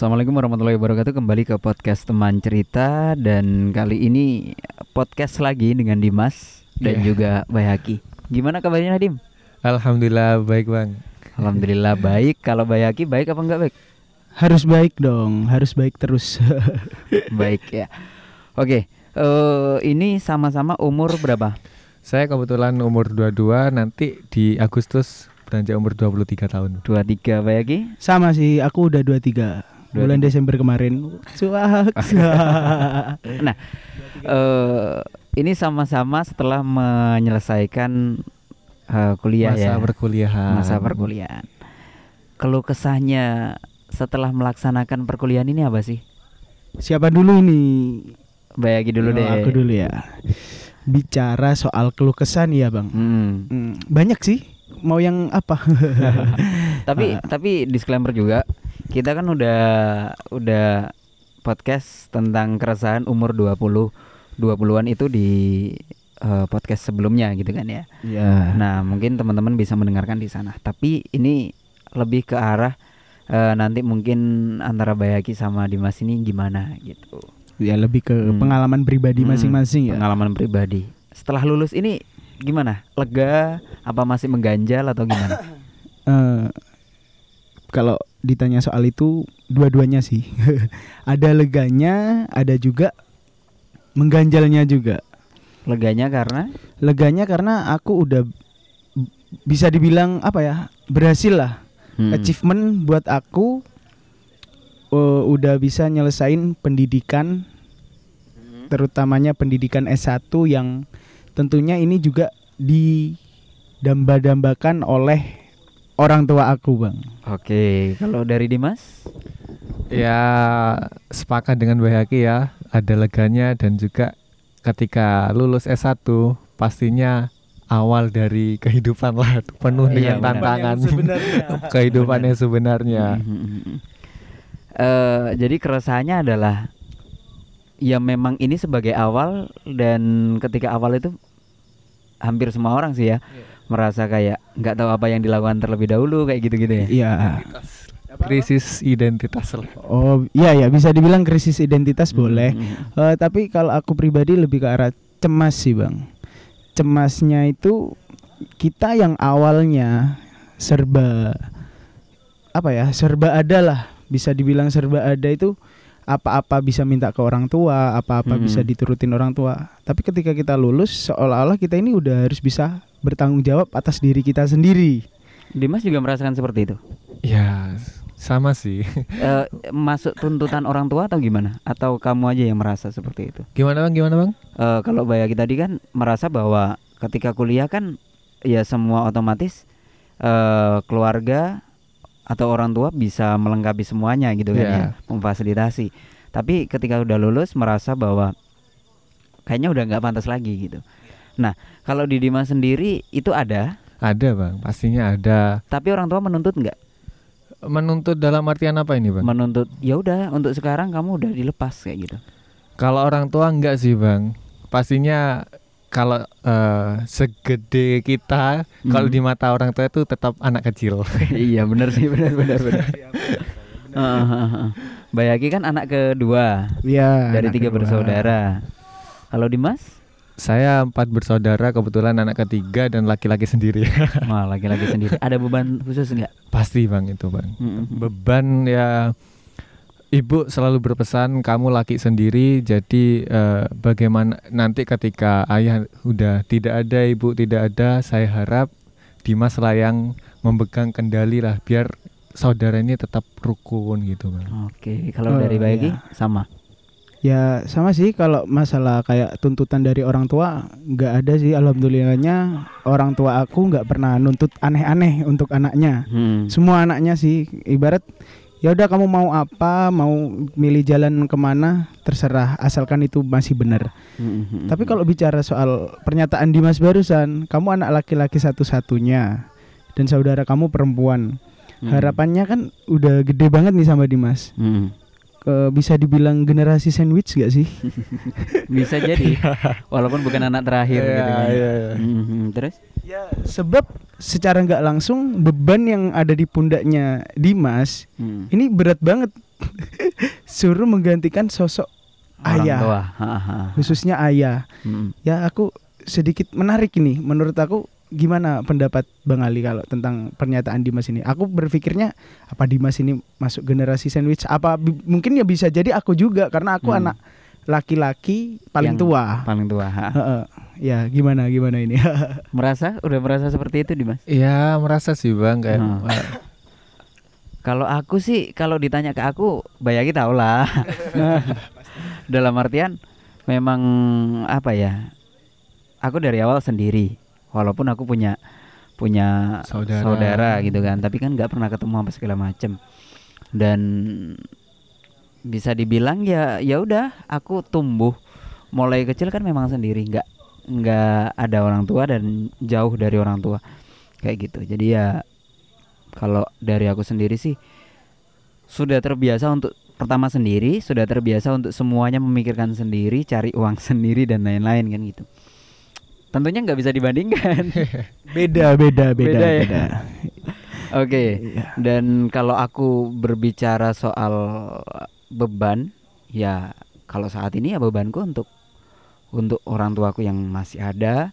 Assalamualaikum warahmatullahi wabarakatuh Kembali ke podcast teman cerita Dan kali ini podcast lagi dengan Dimas Dan Iya. juga Bayaki Gimana kabarnya Dim? Alhamdulillah baik bang. Alhamdulillah baik Kalau Bayaki baik apa enggak baik? Harus baik dong, harus baik terus. baik ya Oke eh Ini sama-sama umur berapa? Saya kebetulan umur 22 nanti di Agustus beranjak umur 23 tahun. 23 Bayaki? Sama sih, aku udah 23 bulan 23. Desember kemarin. Suak. Nah eh Ini sama-sama setelah menyelesaikan eh, kuliah Masa ya perkuliahan. masa perkuliahan. Keluh kesahnya setelah melaksanakan perkuliahan ini apa sih? Siapa dulu ini? Bayagi dulu Oh, deh. Aku dulu ya. Bicara soal keluh kesan ya, Bang. Hmm. Hmm, banyak sih. Mau yang apa? Tapi tapi disclaimer juga, kita kan udah udah podcast tentang keresahan umur 20 20-an itu di eh, podcast sebelumnya gitu kan ya. ya. Nah, mungkin teman-teman bisa mendengarkan di sana. Tapi ini lebih ke arah eh, nanti mungkin antara Bayaki sama Dimas ini gimana gitu. Ya lebih ke Hmm. pengalaman pribadi Hmm, masing-masing ya. Pengalaman pribadi. Setelah lulus ini gimana? Lega? Apa masih mengganjal atau gimana? Eh, kalau ditanya soal itu dua-duanya sih. ada leganya, ada juga mengganjalnya juga. Leganya karena Leganya karena aku udah bisa dibilang apa ya? berhasil lah. Hmm. Achievement buat aku eh, udah bisa nyelesain pendidikan terutamanya pendidikan S1 yang tentunya ini juga didamba-dambakan oleh orang tua aku, Bang. Oke, kalau dari Dimas? Ya sepakat dengan Bayaki ya. Ada leganya dan juga ketika lulus S1 pastinya awal dari kehidupan lah penuh Iya, dengan benar. tantangan sebenarnya. kehidupan yang sebenarnya. Eh, jadi keresahannya adalah ya memang ini sebagai awal dan ketika awal itu hampir semua orang sih ya merasa kayak nggak tahu apa yang dilakukan terlebih dahulu kayak gitu-gitu ya. Iya. Krisis identitas lah. Oh, iya ya bisa dibilang krisis identitas boleh. Mhm. Eh, tapi kalau aku pribadi lebih ke arah cemas sih, Bang. Cemasnya itu kita yang awalnya serba apa ya? Serba ada lah. Bisa dibilang serba ada itu apa-apa bisa minta ke orang tua, apa-apa Hmm. bisa diturutin orang tua. Tapi ketika kita lulus seolah-olah kita ini udah harus bisa bertanggung jawab atas diri kita sendiri. Dimas juga merasakan seperti itu. Ya sama sih. Eh, masuk tuntutan orang tua atau gimana? Atau kamu aja yang merasa seperti itu? Gimana bang? Gimana bang? Eh, kalau Bayaki tadi kan merasa bahwa ketika kuliah kan ya semua otomatis eh, keluarga atau orang tua bisa melengkapi semuanya gitu kan Iya. ya, memfasilitasi. Tapi ketika udah lulus merasa bahwa kayaknya udah nggak pantas lagi gitu. Nah, kalau di Dimas sendiri itu ada, Ada bang, pastinya ada. tapi orang tua menuntut nggak? Menuntut dalam artian apa ini bang? Menuntut ya udah untuk sekarang kamu udah dilepas kayak gitu. Kalau orang tua enggak sih bang. Pastinya kalau eh, segede kita, kalau Hmm. di mata orang tua itu tetap anak kecil. iya benar sih benar benar benar. Heeh. Bayaki kan anak kedua Iya. dari anak tiga kedua. bersaudara. Kalau Dimas, Saya empat bersaudara, kebetulan anak ketiga dan laki-laki sendiri. wah laki-laki sendiri. Ada beban khusus nggak? Pasti bang itu bang. Mm-mm. Beban ya. Ibu selalu berpesan kamu laki sendiri, jadi eh, bagaimana nanti ketika ayah udah tidak ada, ibu tidak ada, saya harap Dimas lah yang memegang kendali lah, biar saudara ini tetap rukun gitu bang. Oke, kalau Oh, dari Bayaki iya. sama. Ya sama sih kalau masalah kayak tuntutan dari orang tua nggak ada sih alhamdulillahnya orang tua aku nggak pernah nuntut aneh-aneh untuk anaknya. Hmm. Semua anaknya sih ibarat ya udah kamu mau apa mau milih jalan ke mana terserah asalkan itu masih benar. Mm-mm. Tapi kalau bicara soal pernyataan Dimas barusan kamu anak laki-laki satu-satunya dan saudara kamu perempuan Mm. harapannya kan udah gede banget nih sama Dimas. Mm. Ke, bisa dibilang generasi sandwich gak sih? bisa jadi, walaupun bukan anak terakhir Iya, gitu kan. iya, iya. Mhm, Terus? Ya, sebab secara nggak langsung beban yang ada di pundaknya Dimas Hmm. ini berat banget. suruh menggantikan sosok Orang ayah tua. Ha, ha. khususnya ayah Mm. ya aku sedikit menarik ini menurut aku gimana pendapat Bang Ali kalau tentang pernyataan Dimas ini aku berpikirnya apa Dimas ini masuk generasi sandwich apa bi- mungkin ya bisa jadi aku juga karena aku Hmm. anak laki-laki paling Yang tua Paling tua. ha. Heeh. ya gimana gimana ini Merasa udah merasa seperti itu Dimas? Ya merasa sih bang kayak Hmm. Kalau aku sih kalau ditanya ke aku bayagi tau lah. Dalam artian memang apa ya? Aku dari awal sendiri. Walaupun aku punya punya Saudara. gitu kan, tapi kan nggak pernah ketemu apa segala macem. Dan bisa dibilang ya ya udah aku tumbuh. Mulai kecil kan memang sendiri. Nggak nggak ada orang tua dan jauh dari orang tua. Kayak gitu. Jadi ya kalau dari aku sendiri sih sudah terbiasa untuk pertama sendiri sudah terbiasa untuk semuanya memikirkan sendiri cari uang sendiri dan lain-lain kan gitu tentunya nggak bisa dibandingkan beda beda beda Beda ya? beda. oke Iya. dan kalau aku berbicara soal beban ya kalau saat ini ya bebanku untuk untuk orang tuaku yang masih ada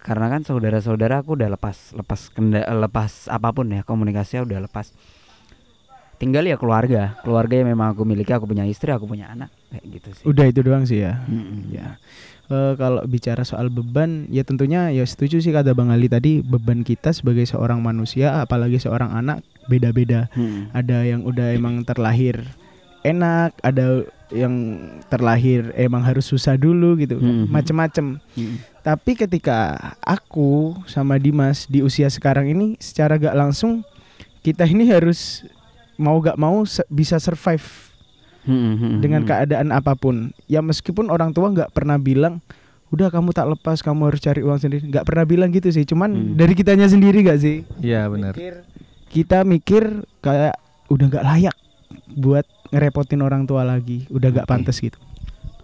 karena kan saudara-saudara aku udah lepas lepas kenda, lepas apa pun ya komunikasinya udah lepas tinggal ya keluarga keluarga yang memang aku miliki aku punya istri aku punya anak kayak gitu sih udah itu doang sih ya Mm-mm. ya Eh, kalau bicara soal beban ya tentunya ya setuju sih kata Bang Ali tadi beban kita sebagai seorang manusia apalagi seorang anak beda-beda Mm-mm. ada yang udah emang terlahir enak ada yang terlahir emang harus susah dulu gitu Mhm. macem-macem Mm-mm. tapi ketika aku sama Dimas di usia sekarang ini secara gak langsung kita ini harus mau gak mau bisa survive Mm-mm. dengan keadaan apa pun ya meskipun orang tua nggak pernah bilang udah kamu tak lepas kamu harus cari uang sendiri nggak pernah bilang gitu sih cuman Hmm. dari kitanya sendiri gak sih Iya benar. Mikir- kita mikir kayak udah nggak layak buat ngerepotin orang tua lagi udah nggak Oke. pantas gitu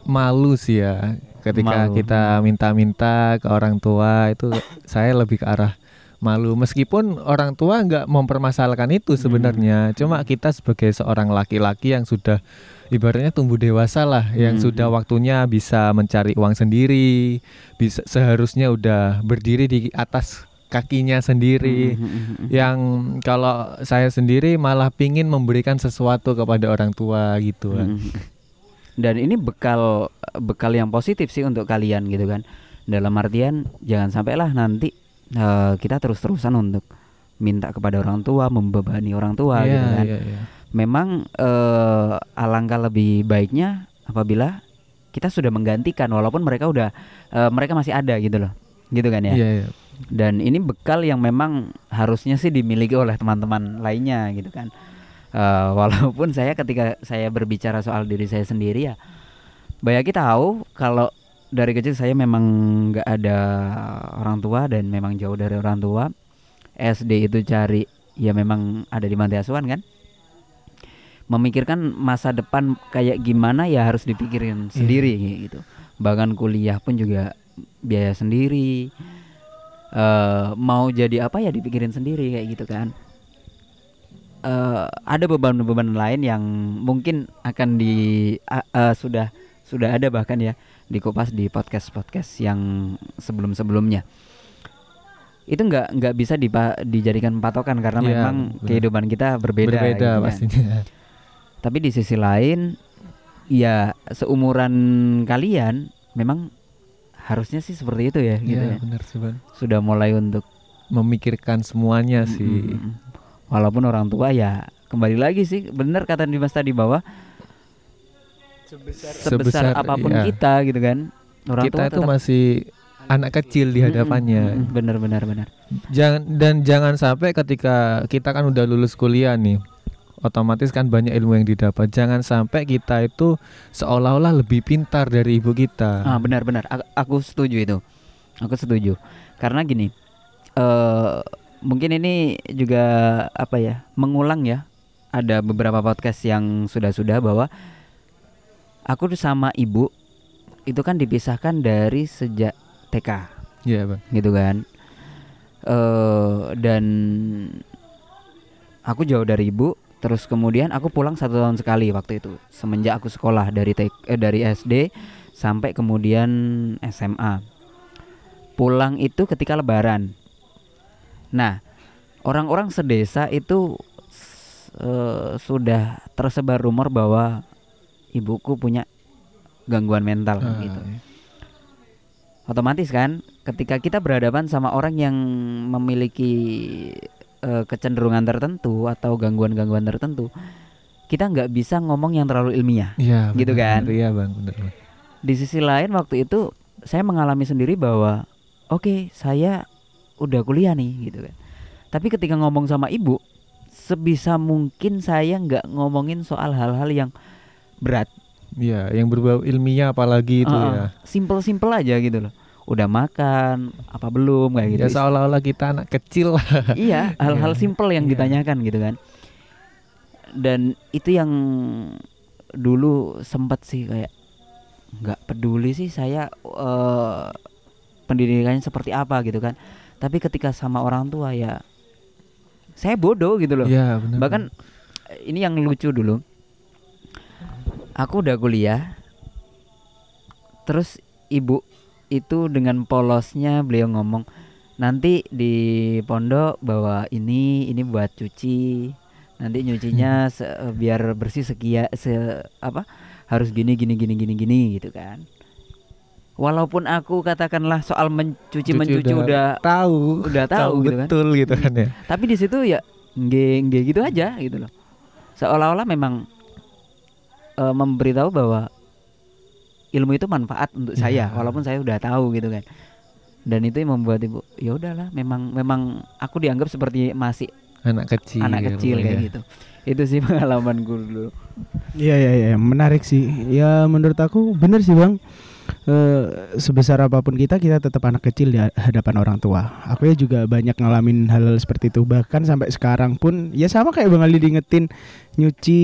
Malu sih ya ketika Malu. kita minta-minta ke orang tua itu saya lebih ke arah malu meskipun orang tua nggak mempermasalahkan itu sebenarnya cuma kita sebagai seorang laki-laki yang sudah ibaratnya tumbuh dewasa lah yang Hmm. sudah waktunya bisa mencari uang sendiri bisa seharusnya udah berdiri di atas kakinya sendiri Mm-mm. yang kalau saya sendiri malah pingin memberikan sesuatu kepada orang tua gitu kan. Mm. Dan ini bekal bekal yang positif sih untuk kalian gitu kan. Dalam artian jangan sampailah nanti eh, kita terus-terusan untuk minta kepada orang tua, membebani orang tua Iya, gitu kan. iya, iya. Memang eh, alangkah lebih baiknya apabila kita sudah menggantikan walaupun mereka udah eh, mereka masih ada gitu loh. Gitu kan ya. Iya, iya. Dan ini bekal yang memang harusnya sih dimiliki oleh teman-teman lainnya gitu kan. Eh, walaupun saya ketika saya berbicara soal diri saya sendiri ya, banyak kita tahu kalau dari kecil saya memang nggak ada orang tua dan memang jauh dari orang tua. SD itu cari ya memang ada di panti asuhan kan. Memikirkan masa depan kayak gimana ya harus dipikirin sendiri gitu. Bahkan kuliah pun juga biaya sendiri eh mau jadi apa ya dipikirin sendiri kayak gitu kan eh ada beban-beban lain yang mungkin akan di a- eh, sudah sudah ada bahkan ya dikupas di podcast podcast yang sebelum-sebelumnya itu nggak nggak bisa dipa- dijadikan patokan karena Iya, memang benar. kehidupan kita berbeda, Berbeda gitu kan. pastinya. Tapi di sisi lain, ya seumuran kalian memang harusnya sih seperti itu ya, gitu Iya, ya. benar sih, Bang. Sudah mulai untuk Memikirkan semuanya sih. Walaupun orang tua ya kembali lagi sih, benar kata Dimas tadi bahwa sebesar, Sebesar, apa pun iya. kita gitu kan, orang Kita tua itu masih anak kecil di hadapannya. Benar, benar, benar. Jangan dan jangan sampai ketika kita kan udah lulus kuliah nih, otomatis kan banyak ilmu yang didapat. Jangan sampai kita itu seolah-olah lebih pintar dari ibu kita. Ah benar benar A- aku setuju itu aku setuju karena gini eh mungkin ini juga apa ya mengulang ya ada beberapa podcast yang sudah-sudah bahwa aku tuh sama ibu itu kan dipisahkan dari sejak TK Iya, Bang. gitu kan. Eh dan aku jauh dari ibu terus kemudian aku pulang satu tahun sekali waktu itu semenjak aku sekolah dari TK eh, dari SD sampai kemudian SMA pulang itu ketika lebaran. Nah orang-orang sedesa itu eh, sudah tersebar rumor bahwa ibuku punya gangguan mental Ah, gitu iya. otomatis kan ketika kita berhadapan sama orang yang memiliki eh, kecenderungan tertentu atau gangguan-gangguan tertentu kita nggak bisa ngomong yang terlalu ilmiah Iya, Gitu kan? Iya, Bang. Bang. di sisi lain waktu itu saya mengalami sendiri bahwa oke saya udah kuliah nih gitu kan tapi ketika ngomong sama ibu sebisa mungkin saya nggak ngomongin soal hal-hal yang berat Iya, yang berbau ilmiah apalagi itu Heeh. ya. simple-simple aja gitu loh udah makan apa belum kayak gitu Ya seolah-olah kita anak kecil lah. iya hal-hal Iya. simple yang Iya. ditanyakan gitu kan dan itu yang dulu sempet sih kayak nggak peduli sih saya eh, pendidikannya seperti apa gitu kan tapi ketika sama orang tua ya saya bodoh gitu loh Iya, benar. bahkan ini yang lucu dulu aku udah kuliah. Terus ibu itu dengan polosnya beliau ngomong nanti di pondok bawa ini ini buat cuci. Nanti nyucinya se- eh, biar bersih sekia se apa harus gini gini gini gini gini gitu kan. Walaupun aku katakanlah soal mencuci Cuci mencuci udah, tahu, udah tahu gitu kan. betul gitu kan ya. tapi di situ ya nge nge gitu aja gitu loh. Seolah-olah memang eh, memberitahu bahwa ilmu itu manfaat untuk saya Ya. walaupun saya udah tahu gitu kan dan itu yang membuat ibu ya udahlah memang memang aku dianggap seperti masih Anak kecil. anak kecil kayak ya. gitu itu sih pengalamanku dulu Iya iya iya menarik sih. Ya menurut aku bener sih bang. Eh, sebesar apa pun kita kita tetap anak kecil di hadapan orang tua. Aku ya juga banyak ngalamin hal, hal seperti itu bahkan sampai sekarang pun ya sama kayak bang Ali diingetin nyuci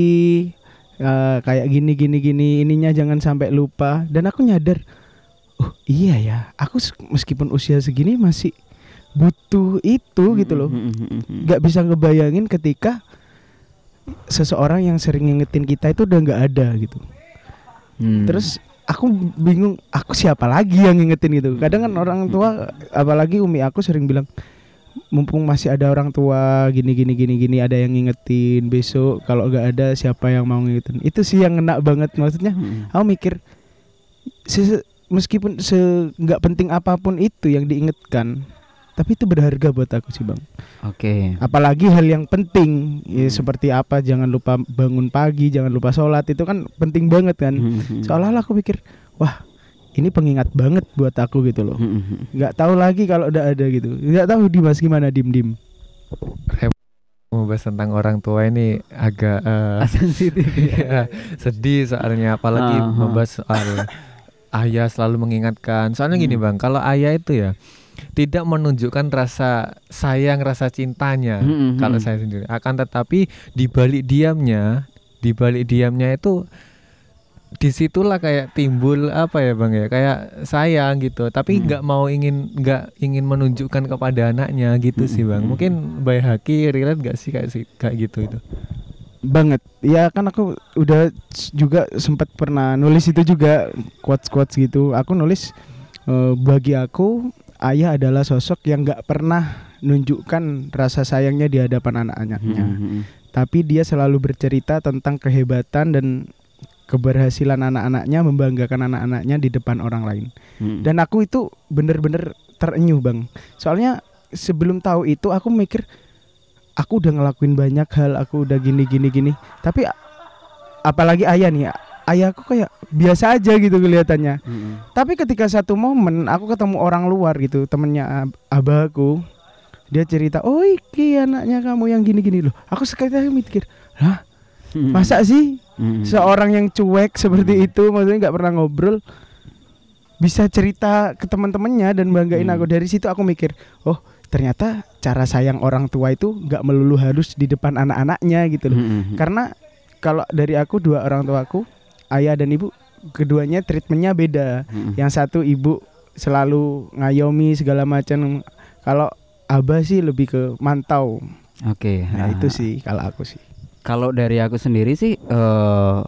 eh, kayak gini gini gini ininya jangan sampai lupa dan aku nyadar oh iya ya aku meskipun usia segini masih butuh itu gitu loh nggak bisa ngebayangin ketika seseorang yang sering ngingetin kita itu udah nggak ada gitu. Hmm. Terus aku bingung, aku siapa lagi yang ngingetin gitu. Kadang kan orang tua, apalagi umi aku sering bilang, mumpung masih ada orang tua gini gini gini gini ada yang ngingetin besok kalau nggak ada siapa yang mau ngingetin itu sih yang kena banget maksudnya Mm-mm. aku mikir se- meskipun se nggak penting apa pun itu yang diingetkan tapi itu berharga buat aku sih bang oke apalagi hal yang penting ya, Hmm. seperti apa jangan lupa bangun pagi jangan lupa sholat itu kan penting banget kan Mm-mm. seolah-olah aku pikir wah ini pengingat banget buat aku gitu loh nggak tahu lagi kalau udah ada gitu nggak tahu Dimas gimana dim dim Membahas tentang orang tua ini agak eh, sensitif Iya, sedih soalnya apalagi Aha. membahas soal ayah selalu mengingatkan. Soalnya gini Hmm. Bang, kalau ayah itu ya tidak menunjukkan rasa sayang, rasa cintanya Mm-mm. kalau saya sendiri. Akan tetapi di balik diamnya, di balik diamnya itu di situlah kayak timbul apa ya bang ya? Kayak sayang gitu. Tapi Hmm. nggak mau ingin nggak ingin menunjukkan kepada anaknya gitu sih bang. Hmm. mungkin Bay Haki relate gak sih kayak sih kayak gitu itu? Banget. Ya kan aku udah juga sempat pernah nulis itu juga quotes quotes gitu. Aku nulis eh, bagi aku ayah adalah sosok yang nggak pernah nunjukkan rasa sayangnya di hadapan anak-anaknya Mm-mm. tapi dia selalu bercerita tentang kehebatan dan keberhasilan anak-anaknya membanggakan anak-anaknya di depan orang lain. Mm-mm. dan aku itu bener-bener terenyuh bang. Soalnya sebelum tahu itu aku mikir aku udah ngelakuin banyak hal aku udah gini gini gini. Tapi apalagi ayah nih ayahku kayak biasa aja gitu kelihatannya. Mm-mm. tapi ketika satu momen aku ketemu orang luar gitu temennya ab- abahku dia cerita oh iki anaknya kamu yang gini gini loh. Aku sekali mikir masa sih? Seorang yang cuek seperti Hmm. itu maksudnya nggak pernah ngobrol bisa cerita ke teman-temannya dan banggain Hmm. aku. Dari situ aku mikir oh ternyata cara sayang orang tua itu nggak melulu harus di depan anak-anaknya gitu loh. Karena kalau dari aku dua orang tuaku ayah dan ibu keduanya treatmentnya beda. Yang satu ibu selalu ngayomi segala macam. Kalau abah sih lebih ke mantau. Oke, nah ah. itu sih kalau aku sih Kalau dari aku sendiri sih eh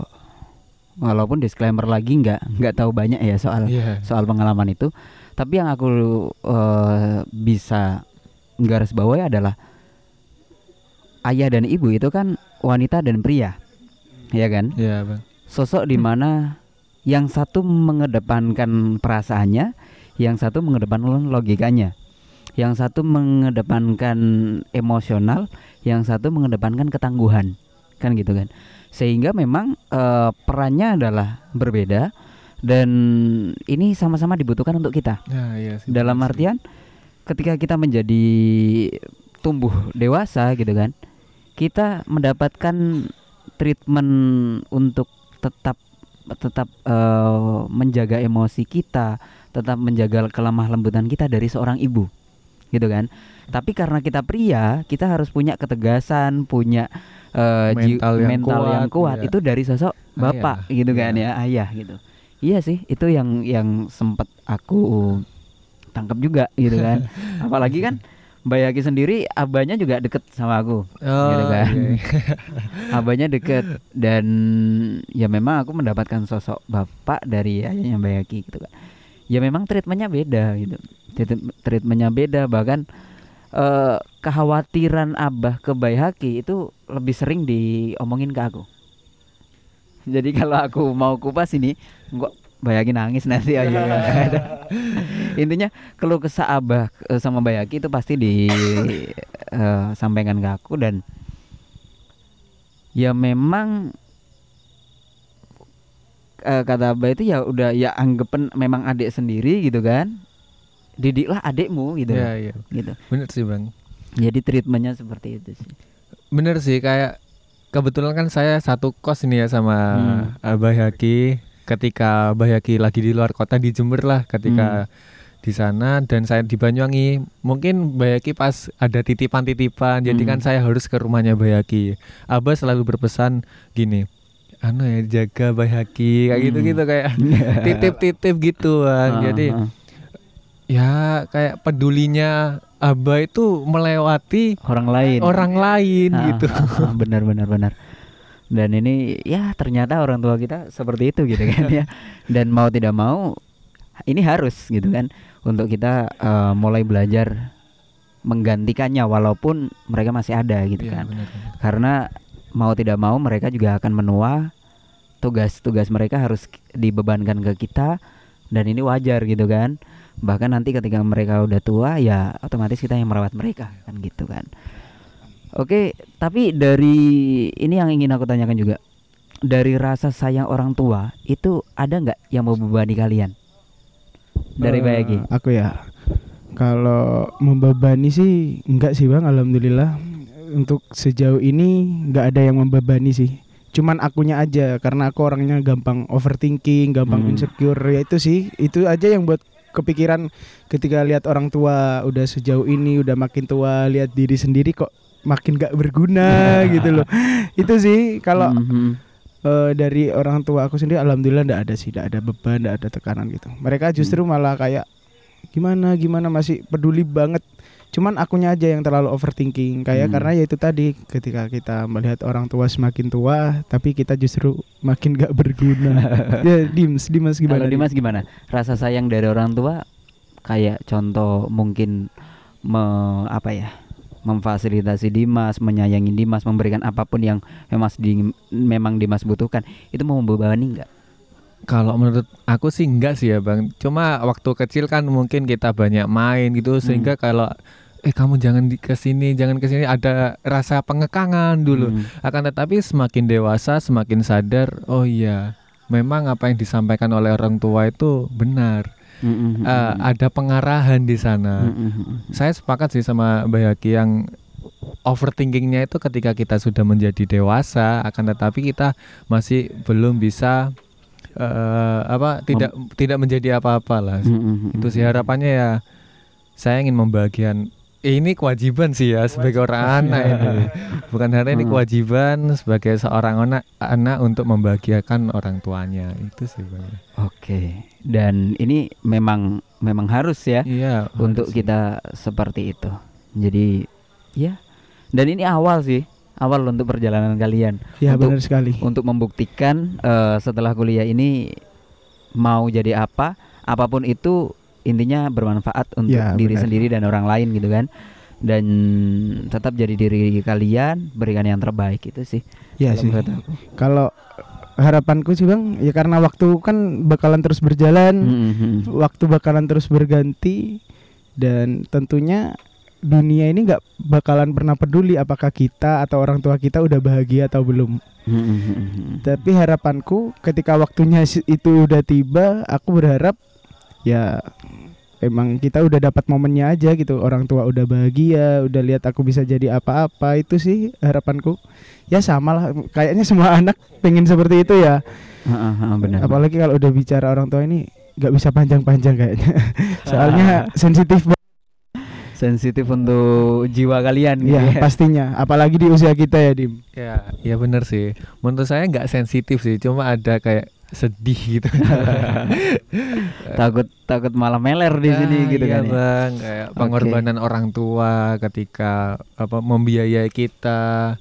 walaupun disclaimer lagi nggak nggak tahu banyak ya soal Iya. soal pengalaman itu, tapi yang aku eh, bisa garis bawahi adalah ayah dan ibu itu kan wanita dan pria, ya kan? Iya, Bang. Sosok di mana yang satu mengedepankan perasaannya, yang satu mengedepankan logikanya, yang satu mengedepankan emosional, yang satu mengedepankan ketangguhan, kan gitu kan? Sehingga memang eh, perannya adalah berbeda dan ini sama-sama dibutuhkan untuk kita. Ya, iya sih. Dalam sih. artian ketika kita menjadi tumbuh dewasa gitu kan, kita mendapatkan treatment untuk tetap tetap eh, menjaga emosi kita, tetap menjaga kelemah lembutan kita dari seorang ibu, gitu kan. Tapi karena kita pria, kita harus punya ketegasan, punya ji- Mental yang mental yang kuat, kuat. iya. Itu dari sosok bapak, Ayah, gitu kan iya. ya, ayah gitu. Iya sih, itu yang yang sempat aku tangkap juga gitu kan. Apalagi kan Mbak Yaki sendiri abahnya juga deket sama aku. Oh, gitu kan. iya, iya. Abahnya deket dan ya memang aku mendapatkan sosok bapak dari ayahnya Mbak Yaki gitu kan. Ya memang treatmentnya beda gitu. Treat- Treatmentnya beda bahkan eh, kekhawatiran abah ke Mbak Yaki itu lebih sering diomongin ke aku. Jadi kalau aku mau kupas ini, Mbak Yaki nangis nanti aja. Intinya keluh kesah abah eh, sama Mbak Yaki itu pasti disampaikan ke aku dan ya memang eh, kata abah itu ya udah ya anggapan memang adik sendiri gitu kan. Didiklah adikmu gitu. Iya, iya. Gitu. Bener sih, Bang. Jadi treatmentnya seperti itu sih. Bener sih kayak kebetulan kan saya satu kos ini ya sama Hmm. Abah Yaki ketika Abah Yaki lagi di luar kota di Jember lah ketika di sana dan saya di Banyuwangi mungkin Mbak Yaki pas ada titipan-titipan jadi Hmm. kan saya harus ke rumahnya Mbak Yaki Abah selalu berpesan gini anu ya jaga Mbak Yaki kayak Hmm. gitu-gitu kayak titip-titip gitu Bang. Ah, jadi ah. Ya kayak pedulinya Abah itu melewati orang lain. orang lain Ah, gitu ah, ah, benar benar benar. Dan ini ya ternyata orang tua kita seperti itu gitu kan ya. Dan mau tidak mau ini harus gitu kan untuk kita eh, mulai belajar menggantikannya walaupun mereka masih ada gitu Iya, kan. benar, benar. Karena mau tidak mau mereka juga akan menua tugas-tugas mereka harus dibebankan ke kita dan ini wajar gitu kan bahkan nanti ketika mereka udah tua ya otomatis kita yang merawat mereka kan gitu kan oke tapi dari ini yang ingin aku tanyakan juga dari rasa sayang orang tua itu ada nggak yang membebani kalian dari Eh, Bayagi Aku ya. Kalau membebani sih enggak sih Bang, alhamdulillah. Untuk sejauh ini enggak ada yang membebani sih. Cuman akunya aja karena aku orangnya gampang overthinking, gampang Hmm. insecure ya itu sih. Itu aja yang buat kepikiran ketika lihat orang tua udah sejauh ini udah makin tua, lihat diri sendiri kok makin gak berguna gitu loh. Itu sih kalau Mhm. eh, dari orang tua aku sendiri alhamdulillah ndak ada sih ndak ada beban ndak ada tekanan gitu mereka justru malah kayak gimana gimana masih peduli banget cuman akunya aja yang terlalu overthinking kayak Hmm. karena ya itu tadi ketika kita melihat orang tua semakin tua tapi kita justru makin gak berguna ya dimas dimas gimana Kalau Dimas gimana? Rasa sayang dari orang tua kayak contoh mungkin me, apa ya? memfasilitasi Dimas, menyayangi Dimas, memberikan apa pun yang memang di, memang Dimas butuhkan. Itu mau membebani enggak? Kalau menurut aku sih enggak sih ya bang. Cuma waktu kecil kan mungkin kita banyak main gitu sehingga kalau eh kamu jangan di ke sini jangan ke sini ada rasa pengekangan dulu. Hmm. Akan tetapi semakin dewasa semakin sadar oh iya memang apa yang disampaikan oleh orang tua itu benar. Mm, mm, mm, Eh, mm. ada pengarahan di sana. Mm, mm, mm, mm. Saya sepakat sih sama Mbak Yaki yang overthinkingnya itu ketika kita sudah menjadi dewasa akan tetapi kita masih belum bisa eh, apa tidak tidak menjadi apa-apa lah itu sih harapannya ya saya ingin membagian ini kewajiban sih ya sebagai orang anak ini bukan hanya ini Hmm. kewajiban sebagai seorang anak anak untuk membahagiakan orang tuanya itu sih Bang. Oke. Dan ini memang memang harus ya iya untuk harus. kita seperti itu. Jadi ya. Dan ini awal sih. awal untuk perjalanan kalian Ya Untuk- benar sekali. untuk membuktikan eh, setelah kuliah ini mau jadi apa, apa pun itu intinya bermanfaat untuk Ya, diri benar. sendiri dan orang lain gitu kan. Dan tetap jadi diri kalian, berikan yang terbaik itu sih. Ya sih. Kalau harapanku sih bang, ya karena waktu kan bakalan terus berjalan, Mm, mm, mm. waktu bakalan terus berganti, dan tentunya dunia ini nggak bakalan pernah peduli apakah kita atau orang tua kita udah bahagia atau belum. Mm, mm, mm, mm. Tapi harapanku ketika waktunya itu udah tiba, aku berharap ya emang kita udah dapat momennya aja gitu. Orang tua udah bahagia, udah lihat aku bisa jadi apa-apa itu sih harapanku. Ya sama lah, kayaknya semua anak pengen seperti itu ya. Heeh, heeh, benar. Apalagi kalau udah bicara orang tua ini nggak bisa panjang-panjang kayaknya. Soalnya sensitif sensitif untuk jiwa kalian gitu ya ya. pastinya. Apalagi di usia kita ya Dim. Ya, ya benar sih. Menurut saya nggak sensitif sih, cuma ada kayak sedih gitu. takut takut malah meler di sini Ah, gitu iya, kan. ya. Bang, kayak Oke. pengorbanan orang tua ketika apa membiayai kita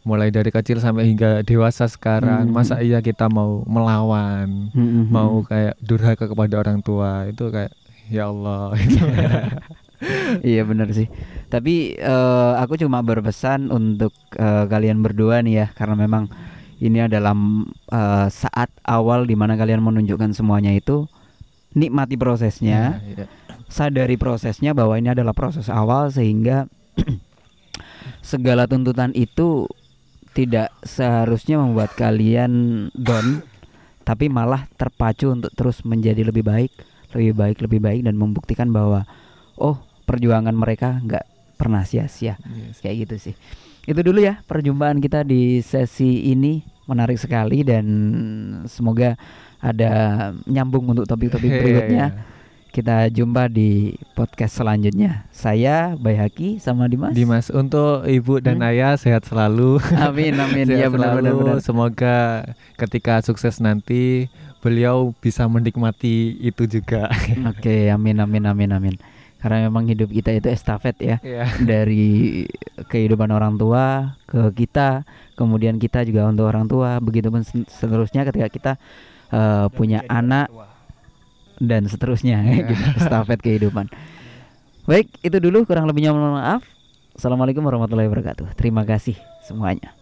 mulai dari kecil sampai hingga dewasa sekarang. Hmm. Masa iya kita mau melawan, Mm, mm, mm. mau kayak durhaka kepada orang tua itu kayak ya Allah. Iya benar sih. Tapi eh, aku cuma berpesan untuk eh, kalian berdua nih ya, karena memang ini adalah eh, saat awal di mana kalian menunjukkan semuanya itu nikmati prosesnya, Iya, iya. sadari prosesnya bahwa ini adalah proses awal sehingga segala tuntutan itu tidak seharusnya membuat kalian down, tapi malah terpacu untuk terus menjadi lebih baik, lebih baik, lebih baik dan membuktikan bahwa oh perjuangan mereka nggak pernah sia-sia sih. kayak gitu sih. Itu dulu ya perjumpaan kita di sesi ini menarik sekali dan semoga ada nyambung untuk topik-topik Iya, berikutnya. iya. Kita jumpa di podcast selanjutnya. Saya Bayhaki sama Dimas. Dimas untuk ibu dan Hmm? ayah sehat selalu. Amin amin Sehat ya benar benar selalu. benar. Semoga ketika sukses nanti beliau bisa menikmati itu juga. Oke, amin amin amin amin. Karena memang hidup kita itu estafet ya. Iya. Dari kehidupan orang tua ke kita, kemudian kita juga untuk orang tua, begitupun seterusnya ketika kita eh, punya anak dan seterusnya gitu, estafet kehidupan. Baik, itu dulu kurang lebihnya mohon maaf. Assalamualaikum warahmatullahi wabarakatuh. Terima kasih semuanya.